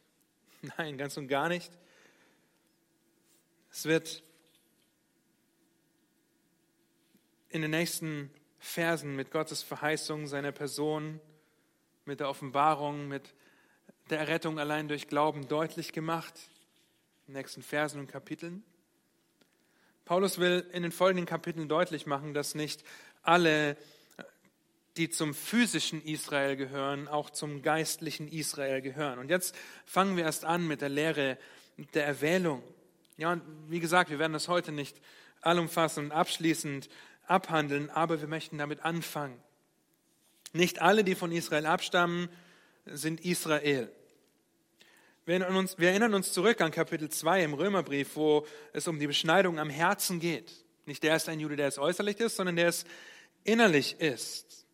[laughs] Nein, ganz und gar nicht. Es wird in den nächsten Versen mit Gottes Verheißung seiner Person, mit der Offenbarung, mit der Errettung allein durch Glauben deutlich gemacht. In den nächsten Versen und Kapiteln. Paulus will in den folgenden Kapiteln deutlich machen, dass nicht alle, die zum physischen Israel gehören, auch zum geistlichen Israel gehören. Und jetzt fangen wir erst an mit der Lehre der Erwählung. Ja, und wie gesagt, wir werden das heute nicht allumfassend und abschließend abhandeln, aber wir möchten damit anfangen. Nicht alle, die von Israel abstammen, sind Israel. Wir erinnern, uns, wir erinnern uns zurück an Kapitel 2 im Römerbrief, wo es um die Beschneidung am Herzen geht. Nicht der ist ein Jude, der es äußerlich ist, sondern der es innerlich ist.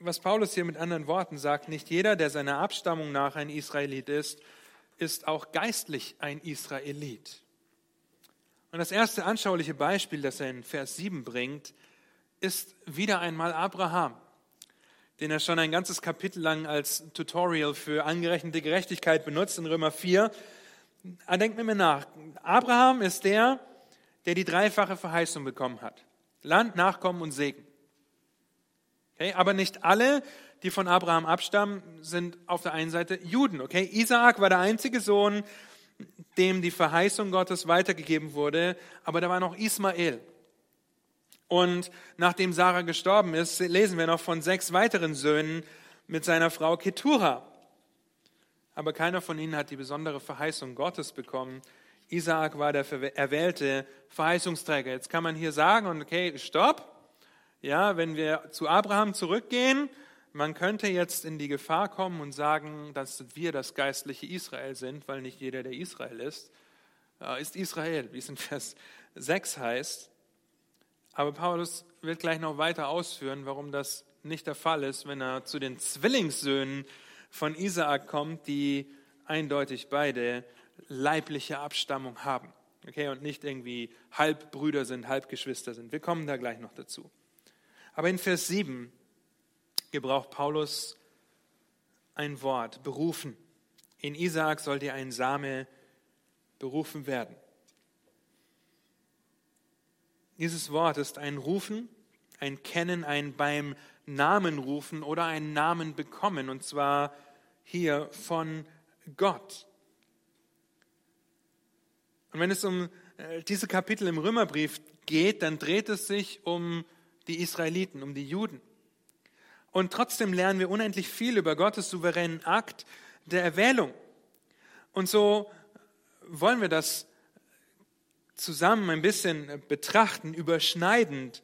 Was Paulus hier mit anderen Worten sagt, nicht jeder, der seiner Abstammung nach ein Israelit ist, ist auch geistlich ein Israelit. Und das erste anschauliche Beispiel, das er in Vers 7 bringt, ist wieder einmal Abraham den er schon ein ganzes Kapitel lang als Tutorial für angerechnete Gerechtigkeit benutzt in Römer 4. Ah, denkt mir nach. Abraham ist der, der die dreifache Verheißung bekommen hat. Land, Nachkommen und Segen. Okay, aber nicht alle, die von Abraham abstammen, sind auf der einen Seite Juden. Okay, Isaak war der einzige Sohn, dem die Verheißung Gottes weitergegeben wurde, aber da war noch Ismael. Und nachdem Sarah gestorben ist, lesen wir noch von sechs weiteren Söhnen mit seiner Frau Ketura. Aber keiner von ihnen hat die besondere Verheißung Gottes bekommen. Isaak war der erwählte Verheißungsträger. Jetzt kann man hier sagen, okay, stopp. Ja, wenn wir zu Abraham zurückgehen, man könnte jetzt in die Gefahr kommen und sagen, dass wir das geistliche Israel sind, weil nicht jeder, der Israel ist, ist Israel, wie es in Vers 6 heißt. Aber Paulus wird gleich noch weiter ausführen, warum das nicht der Fall ist, wenn er zu den Zwillingssöhnen von Isaak kommt, die eindeutig beide leibliche Abstammung haben. Okay, und nicht irgendwie Halbbrüder sind, Halbgeschwister sind. Wir kommen da gleich noch dazu. Aber in Vers 7 gebraucht Paulus ein Wort, berufen. In Isaak sollte ein Same berufen werden. Dieses Wort ist ein Rufen, ein Kennen, ein beim Namen rufen oder einen Namen bekommen, und zwar hier von Gott. Und wenn es um äh, diese Kapitel im Römerbrief geht, dann dreht es sich um die Israeliten, um die Juden. Und trotzdem lernen wir unendlich viel über Gottes souveränen Akt der Erwählung. Und so wollen wir das zusammen ein bisschen betrachten, überschneidend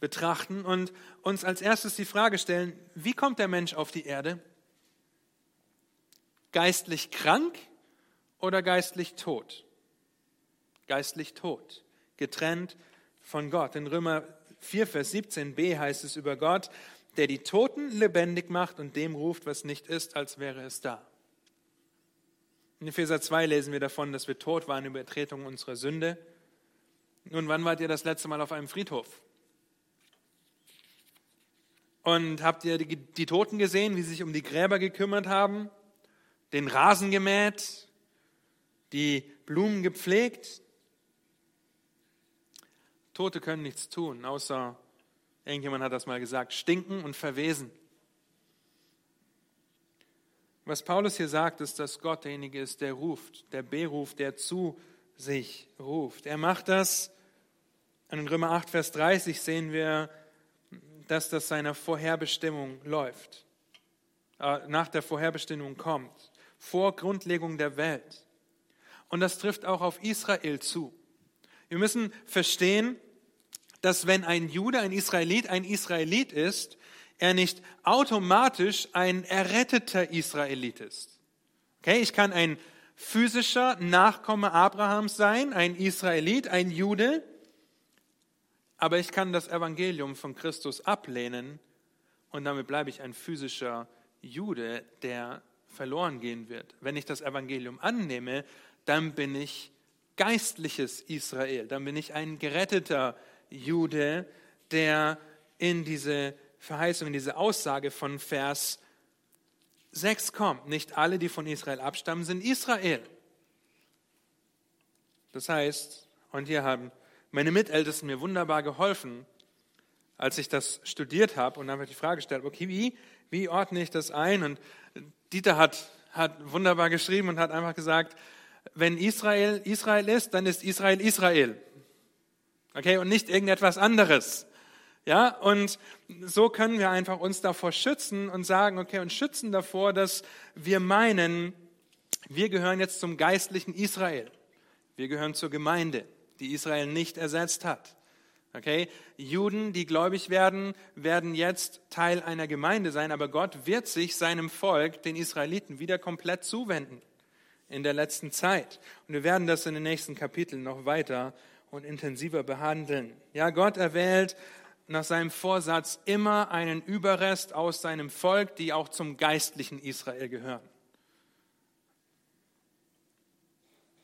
betrachten und uns als erstes die Frage stellen, wie kommt der Mensch auf die Erde? Geistlich krank oder geistlich tot? Geistlich tot, getrennt von Gott. In Römer 4, Vers 17b heißt es über Gott, der die Toten lebendig macht und dem ruft, was nicht ist, als wäre es da. In Epheser 2 lesen wir davon, dass wir tot waren über Übertretung unserer Sünde. Nun, wann wart ihr das letzte Mal auf einem Friedhof? Und habt ihr die, die Toten gesehen, wie sie sich um die Gräber gekümmert haben, den Rasen gemäht, die Blumen gepflegt? Tote können nichts tun, außer, irgendjemand hat das mal gesagt, stinken und verwesen. Was Paulus hier sagt, ist, dass Gott derjenige ist, der ruft, der beruft, der zu sich ruft. Er macht das. In Römer 8, Vers 30 sehen wir, dass das seiner Vorherbestimmung läuft, äh, nach der Vorherbestimmung kommt, vor Grundlegung der Welt. Und das trifft auch auf Israel zu. Wir müssen verstehen, dass wenn ein Jude, ein Israelit, ein Israelit ist, er nicht automatisch ein erretteter Israelit ist. Okay, ich kann ein physischer Nachkomme Abrahams sein, ein Israelit, ein Jude, aber ich kann das Evangelium von Christus ablehnen und damit bleibe ich ein physischer Jude, der verloren gehen wird. Wenn ich das Evangelium annehme, dann bin ich geistliches Israel, dann bin ich ein geretteter Jude, der in diese Verheißung, in diese Aussage von Vers 6 kommt. Nicht alle, die von Israel abstammen, sind Israel. Das heißt, und hier haben meine Mitältesten mir wunderbar geholfen, als ich das studiert habe und dann habe ich die Frage gestellt, okay, wie, wie ordne ich das ein? Und Dieter hat, hat wunderbar geschrieben und hat einfach gesagt, wenn Israel Israel ist, dann ist Israel Israel. Okay, und nicht irgendetwas anderes. Ja, und so können wir einfach uns davor schützen und sagen, okay, und schützen davor, dass wir meinen, wir gehören jetzt zum geistlichen Israel. Wir gehören zur Gemeinde, die Israel nicht ersetzt hat. Okay? Juden, die gläubig werden, werden jetzt Teil einer Gemeinde sein, aber Gott wird sich seinem Volk, den Israeliten, wieder komplett zuwenden in der letzten Zeit. Und wir werden das in den nächsten Kapiteln noch weiter und intensiver behandeln. Ja, Gott erwählt nach seinem Vorsatz immer einen Überrest aus seinem Volk, die auch zum geistlichen Israel gehören.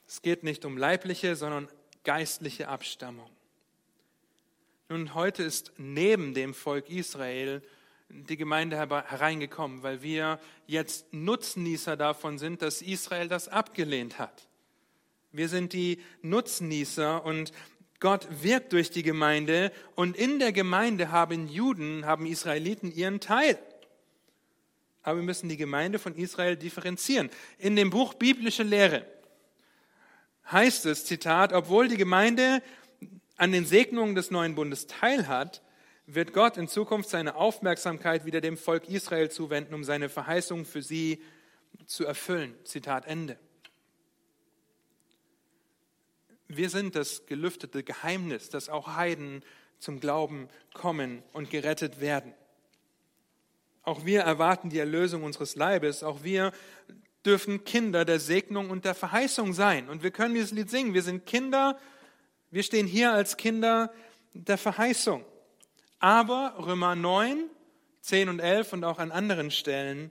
Es geht nicht um leibliche, sondern geistliche Abstammung. Nun, heute ist neben dem Volk Israel die Gemeinde hereingekommen, weil wir jetzt Nutznießer davon sind, dass Israel das abgelehnt hat. Wir sind die Nutznießer und Gott wirkt durch die Gemeinde und in der Gemeinde haben Juden, haben Israeliten ihren Teil. Aber wir müssen die Gemeinde von Israel differenzieren. In dem Buch Biblische Lehre heißt es, Zitat, obwohl die Gemeinde an den Segnungen des neuen Bundes teilhat, wird Gott in Zukunft seine Aufmerksamkeit wieder dem Volk Israel zuwenden, um seine Verheißungen für sie zu erfüllen. Zitat Ende. Wir sind das gelüftete Geheimnis, dass auch Heiden zum Glauben kommen und gerettet werden. Auch wir erwarten die Erlösung unseres Leibes. Auch wir dürfen Kinder der Segnung und der Verheißung sein. Und wir können dieses Lied singen. Wir sind Kinder, wir stehen hier als Kinder der Verheißung. Aber Römer 9, 10 und 11 und auch an anderen Stellen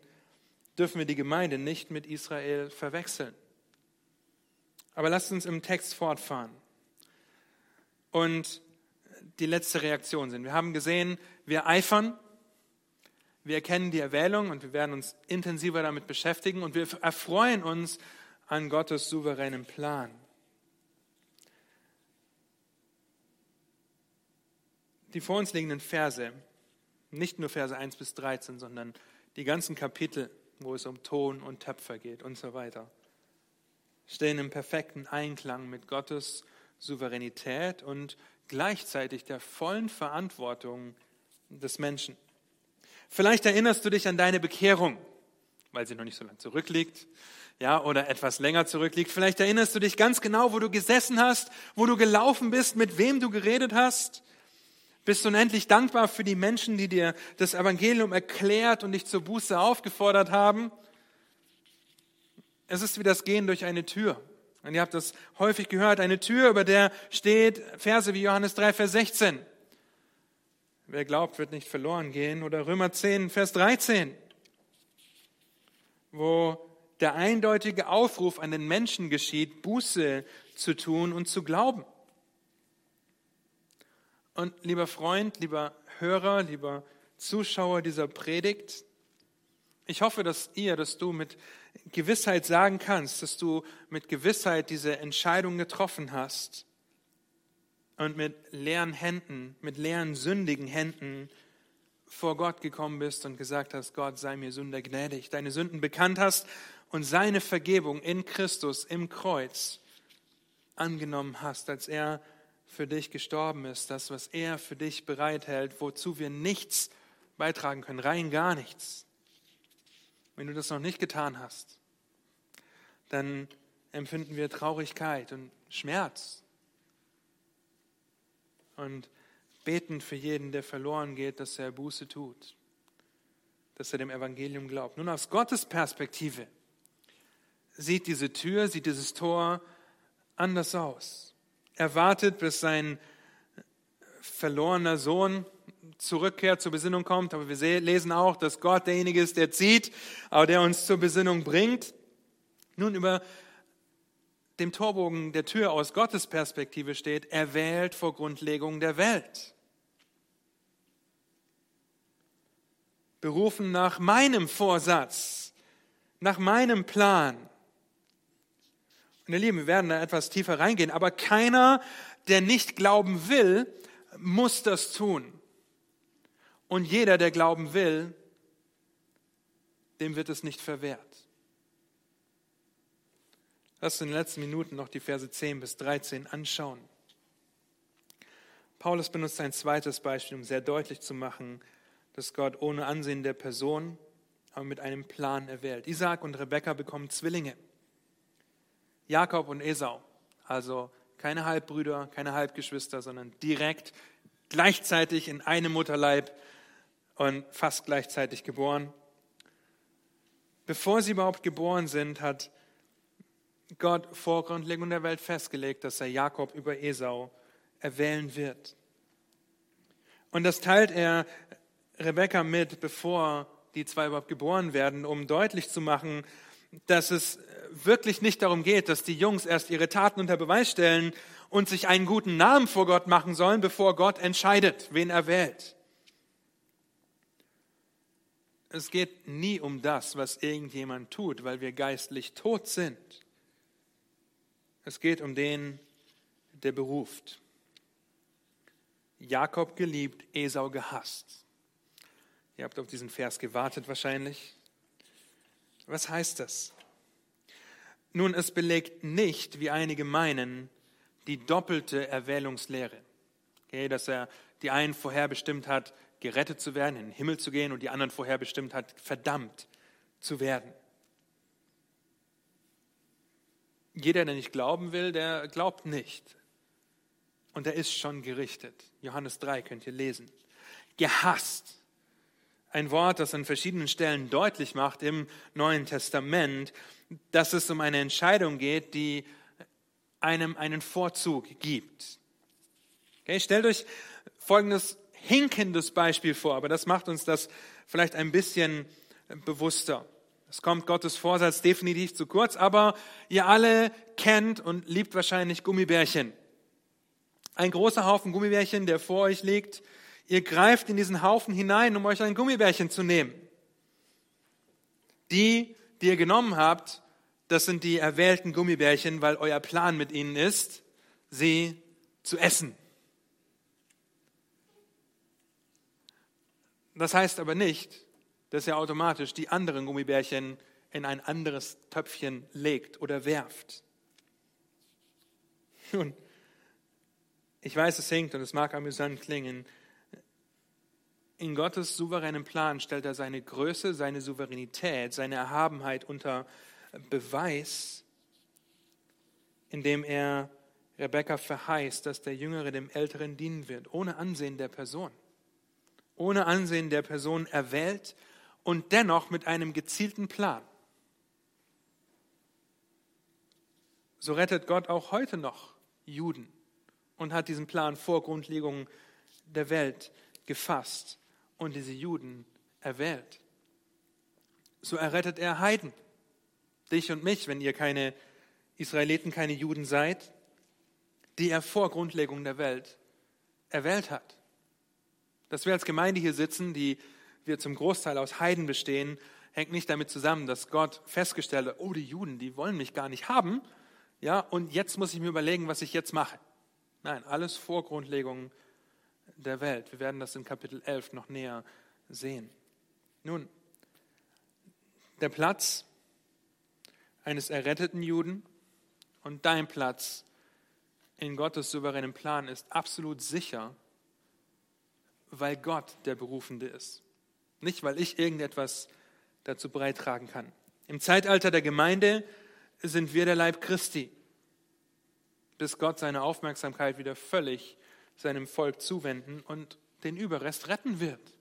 dürfen wir die Gemeinde nicht mit Israel verwechseln. Aber lasst uns im Text fortfahren. Und die letzte Reaktion sind. Wir haben gesehen, wir eifern, wir erkennen die Erwählung und wir werden uns intensiver damit beschäftigen und wir erfreuen uns an Gottes souveränen Plan. Die vor uns liegenden Verse Nicht nur Verse 1 bis 13, sondern die ganzen Kapitel, wo es um Ton und Töpfer geht und so weiter, stehen im perfekten Einklang mit Gottes Souveränität und gleichzeitig der vollen Verantwortung des Menschen. Vielleicht erinnerst du dich an deine Bekehrung, weil sie noch nicht so lange zurückliegt, ja, oder etwas länger zurückliegt. Vielleicht erinnerst du dich ganz genau, wo du gesessen hast, wo du gelaufen bist, mit wem du geredet hast. Bist du unendlich dankbar für die Menschen, die dir das Evangelium erklärt und dich zur Buße aufgefordert haben? Es ist wie das Gehen durch eine Tür. Und ihr habt das häufig gehört, eine Tür, über der steht Verse wie Johannes 3, Vers 16. Wer glaubt, wird nicht verloren gehen. Oder Römer 10, Vers 13, wo der eindeutige Aufruf an den Menschen geschieht, Buße zu tun und zu glauben. Und lieber Freund, lieber Hörer, lieber Zuschauer dieser Predigt, ich hoffe, dass ihr, dass du mit Gewissheit sagen kannst, dass du mit Gewissheit diese Entscheidung getroffen hast und mit leeren Händen, mit leeren sündigen Händen vor Gott gekommen bist und gesagt hast, Gott sei mir Sünder gnädig, deine Sünden bekannt hast und seine Vergebung in Christus im Kreuz angenommen hast, als er für dich gestorben ist, das, was er für dich bereithält, wozu wir nichts beitragen können, rein gar nichts. Wenn du das noch nicht getan hast, dann empfinden wir Traurigkeit und Schmerz und beten für jeden, der verloren geht, dass er Buße tut, dass er dem Evangelium glaubt. Nun aus Gottes Perspektive sieht diese Tür, sieht dieses Tor anders aus. Er wartet, bis sein verlorener Sohn Zurückkehr zur Besinnung kommt, aber wir lesen auch, dass Gott derjenige ist, der zieht, aber der uns zur Besinnung bringt. Nun, über dem Torbogen der Tür aus Gottes Perspektive steht, er wählt vor Grundlegung der Welt. Berufen nach meinem Vorsatz, nach meinem Plan. Und ihr Lieben, wir werden da etwas tiefer reingehen, aber keiner, der nicht glauben will, muss das tun. Und jeder, der glauben will, dem wird es nicht verwehrt. Lass uns in den letzten Minuten noch die Verse 10 bis 13 anschauen. Paulus benutzt ein zweites Beispiel, um sehr deutlich zu machen, dass Gott ohne Ansehen der Person, aber mit einem Plan erwählt. Isaac und Rebekka bekommen Zwillinge. Jakob und Esau, also keine Halbbrüder, keine Halbgeschwister, sondern direkt gleichzeitig in einem Mutterleib und fast gleichzeitig geboren. Bevor sie überhaupt geboren sind, hat Gott vor Grundlegung der Welt festgelegt, dass er Jakob über Esau erwählen wird. Und das teilt er Rebekka mit, bevor die zwei überhaupt geboren werden, um deutlich zu machen, dass es wirklich nicht darum geht, dass die Jungs erst ihre Taten unter Beweis stellen und sich einen guten Namen vor Gott machen sollen, bevor Gott entscheidet, wen er wählt. Es geht nie um das, was irgendjemand tut, weil wir geistlich tot sind. Es geht um den, der beruft. Jakob geliebt, Esau gehasst. Ihr habt auf diesen Vers gewartet wahrscheinlich. Was heißt das? Nun, es belegt nicht, wie einige meinen, die doppelte Erwählungslehre. Okay, dass er die einen vorherbestimmt hat, gerettet zu werden, in den Himmel zu gehen und die anderen vorherbestimmt hat, verdammt zu werden. Jeder, der nicht glauben will, der glaubt nicht. Und er ist schon gerichtet. Johannes 3 könnt ihr lesen. Gehasst. Ein Wort, das an verschiedenen Stellen deutlich macht im Neuen Testament, dass es um eine Entscheidung geht, die einem einen Vorzug gibt. Okay, stellt euch folgendes hinkendes Beispiel vor, aber das macht uns das vielleicht ein bisschen bewusster. Es kommt Gottes Vorsatz definitiv zu kurz, aber ihr alle kennt und liebt wahrscheinlich Gummibärchen. Ein großer Haufen Gummibärchen, der vor euch liegt. Ihr greift in diesen Haufen hinein, um euch ein Gummibärchen zu nehmen. Die, die ihr genommen habt, das sind die erwählten Gummibärchen, weil euer Plan mit ihnen ist, sie zu essen. Das heißt aber nicht, dass er automatisch die anderen Gummibärchen in ein anderes Töpfchen legt oder werft. Nun, ich weiß, es hinkt und es mag amüsant klingen. In Gottes souveränen Plan stellt er seine Größe, seine Souveränität, seine Erhabenheit unter Beweis, indem er Rebekka verheißt, dass der Jüngere dem Älteren dienen wird, ohne Ansehen der Person. Ohne Ansehen der Person erwählt und dennoch mit einem gezielten Plan. So rettet Gott auch heute noch Juden und hat diesen Plan vor Grundlegung der Welt gefasst und diese Juden erwählt. So errettet er Heiden, dich und mich, wenn ihr keine Israeliten, keine Juden seid, die er vor Grundlegung der Welt erwählt hat. Dass wir als Gemeinde hier sitzen, die wir zum Großteil aus Heiden bestehen, hängt nicht damit zusammen, dass Gott festgestellt hat, oh, die Juden, die wollen mich gar nicht haben, ja, und jetzt muss ich mir überlegen, was ich jetzt mache. Nein, alles vor Grundlegung der Welt. Wir werden das in Kapitel 11 noch näher sehen. Nun, der Platz eines erretteten Juden und dein Platz in Gottes souveränen Plan ist absolut sicher, weil Gott der Berufende ist. Nicht, weil ich irgendetwas dazu beitragen kann. Im Zeitalter der Gemeinde sind wir der Leib Christi, bis Gott seine Aufmerksamkeit wieder völlig seinem Volk zuwenden und den Überrest retten wird.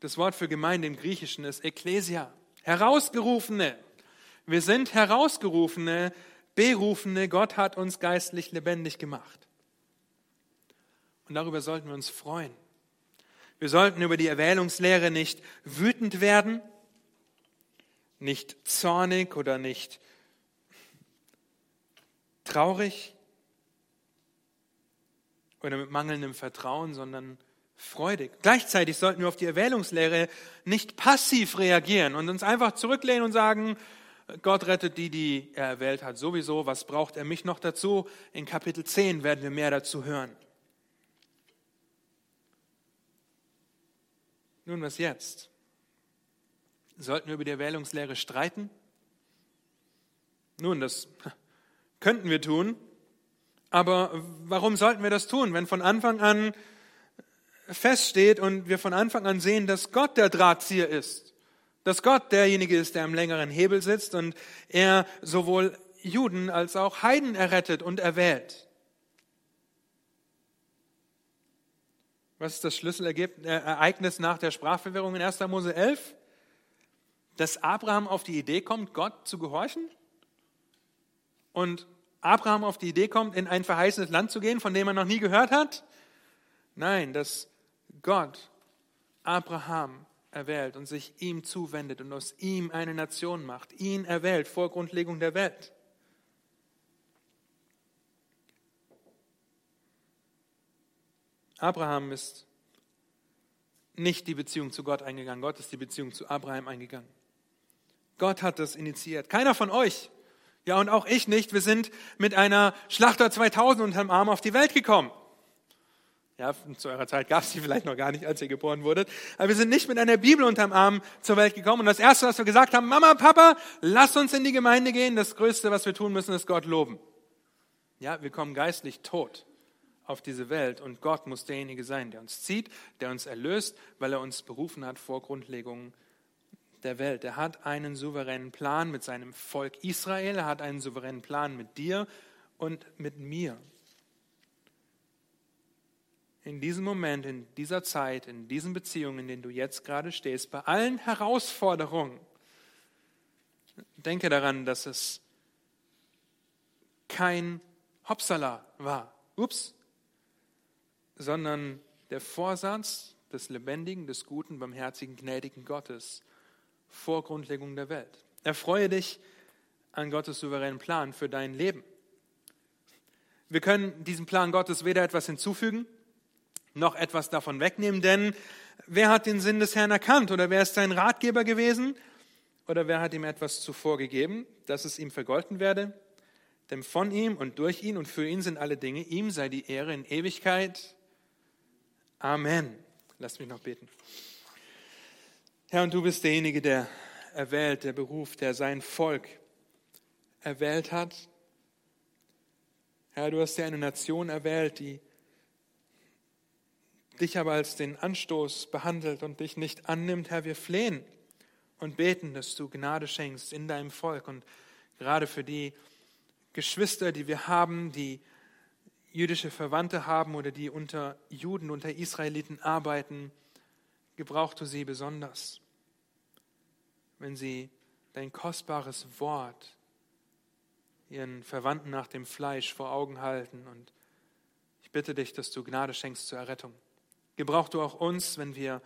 Das Wort für Gemeinde im Griechischen ist Ekklesia, Herausgerufene. Wir sind Herausgerufene, Berufene. Gott hat uns geistlich lebendig gemacht. Und darüber sollten wir uns freuen. Wir sollten über die Erwählungslehre nicht wütend werden, nicht zornig oder nicht traurig oder mit mangelndem Vertrauen, sondern freudig. Gleichzeitig sollten wir auf die Erwählungslehre nicht passiv reagieren und uns einfach zurücklehnen und sagen, Gott rettet die, die er erwählt hat, sowieso. Was braucht er mich noch dazu? In Kapitel 10 werden wir mehr dazu hören. Nun, was jetzt? Sollten wir über die Erwählungslehre streiten? Nun, das [laughs] könnten wir tun. Aber warum sollten wir das tun, wenn von Anfang an feststeht und wir von Anfang an sehen, dass Gott der Drahtzieher ist? Dass Gott derjenige ist, der am längeren Hebel sitzt und er sowohl Juden als auch Heiden errettet und erwählt. Was ist das Schlüsselereignis nach der Sprachverwirrung in 1. Mose 11? Dass Abraham auf die Idee kommt, Gott zu gehorchen? Und Abraham auf die Idee kommt, in ein verheißenes Land zu gehen, von dem er noch nie gehört hat? Nein, dass Gott Abraham erwählt und sich ihm zuwendet und aus ihm eine Nation macht, ihn erwählt vor Grundlegung der Welt. Abraham ist nicht die Beziehung zu Gott eingegangen, Gott ist die Beziehung zu Abraham eingegangen. Gott hat das initiiert. Keiner von euch, ja und auch ich nicht, wir sind mit einer Schlachter 2000 unterm Arm auf die Welt gekommen. Ja, zu eurer Zeit gab es die vielleicht noch gar nicht, als ihr geboren wurdet. Aber wir sind nicht mit einer Bibel unterm Arm zur Welt gekommen. Und das Erste, was wir gesagt haben, Mama, Papa, lass uns in die Gemeinde gehen. Das Größte, was wir tun müssen, ist Gott loben. Ja, wir kommen geistlich tot auf diese Welt. Und Gott muss derjenige sein, der uns zieht, der uns erlöst, weil er uns berufen hat vor Grundlegung der Welt. Er hat einen souveränen Plan mit seinem Volk Israel, er hat einen souveränen Plan mit dir und mit mir. In diesem Moment, in dieser Zeit, in diesen Beziehungen, in denen du jetzt gerade stehst, bei allen Herausforderungen, denke daran, dass es kein Hopsala war, ups, sondern der Vorsatz des lebendigen, des guten, barmherzigen, gnädigen Gottes vor Grundlegung der Welt. Erfreue dich an Gottes souveränen Plan für dein Leben. Wir können diesem Plan Gottes weder etwas hinzufügen, noch etwas davon wegnehmen, denn wer hat den Sinn des Herrn erkannt oder wer ist sein Ratgeber gewesen oder wer hat ihm etwas zuvor gegeben, dass es ihm vergolten werde? Denn von ihm und durch ihn und für ihn sind alle Dinge, ihm sei die Ehre in Ewigkeit. Amen. Lass mich noch beten. Herr, und du bist derjenige, der erwählt, der beruft, der sein Volk erwählt hat. Herr, du hast dir eine Nation erwählt, die dich aber als den Anstoß behandelt und dich nicht annimmt. Herr, wir flehen und beten, dass du Gnade schenkst in deinem Volk und gerade für die Geschwister, die wir haben, die jüdische Verwandte haben oder die unter Juden, unter Israeliten arbeiten, gebrauchst du sie besonders. Wenn sie dein kostbares Wort ihren Verwandten nach dem Fleisch vor Augen halten und ich bitte dich, dass du Gnade schenkst zur Errettung. Gebrauch du auch uns, wenn wir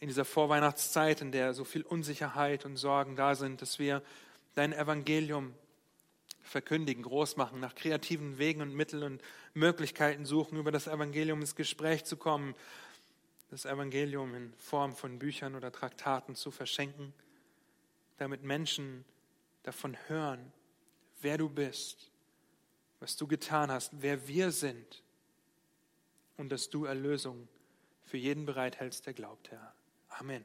in dieser Vorweihnachtszeit, in der so viel Unsicherheit und Sorgen da sind, dass wir dein Evangelium verkündigen, groß machen, nach kreativen Wegen und Mitteln und Möglichkeiten suchen, über das Evangelium ins Gespräch zu kommen, das Evangelium in Form von Büchern oder Traktaten zu verschenken, damit Menschen davon hören, wer du bist, was du getan hast, wer wir sind und dass du Erlösung für jeden bereithältst, der glaubt, Herr. Amen.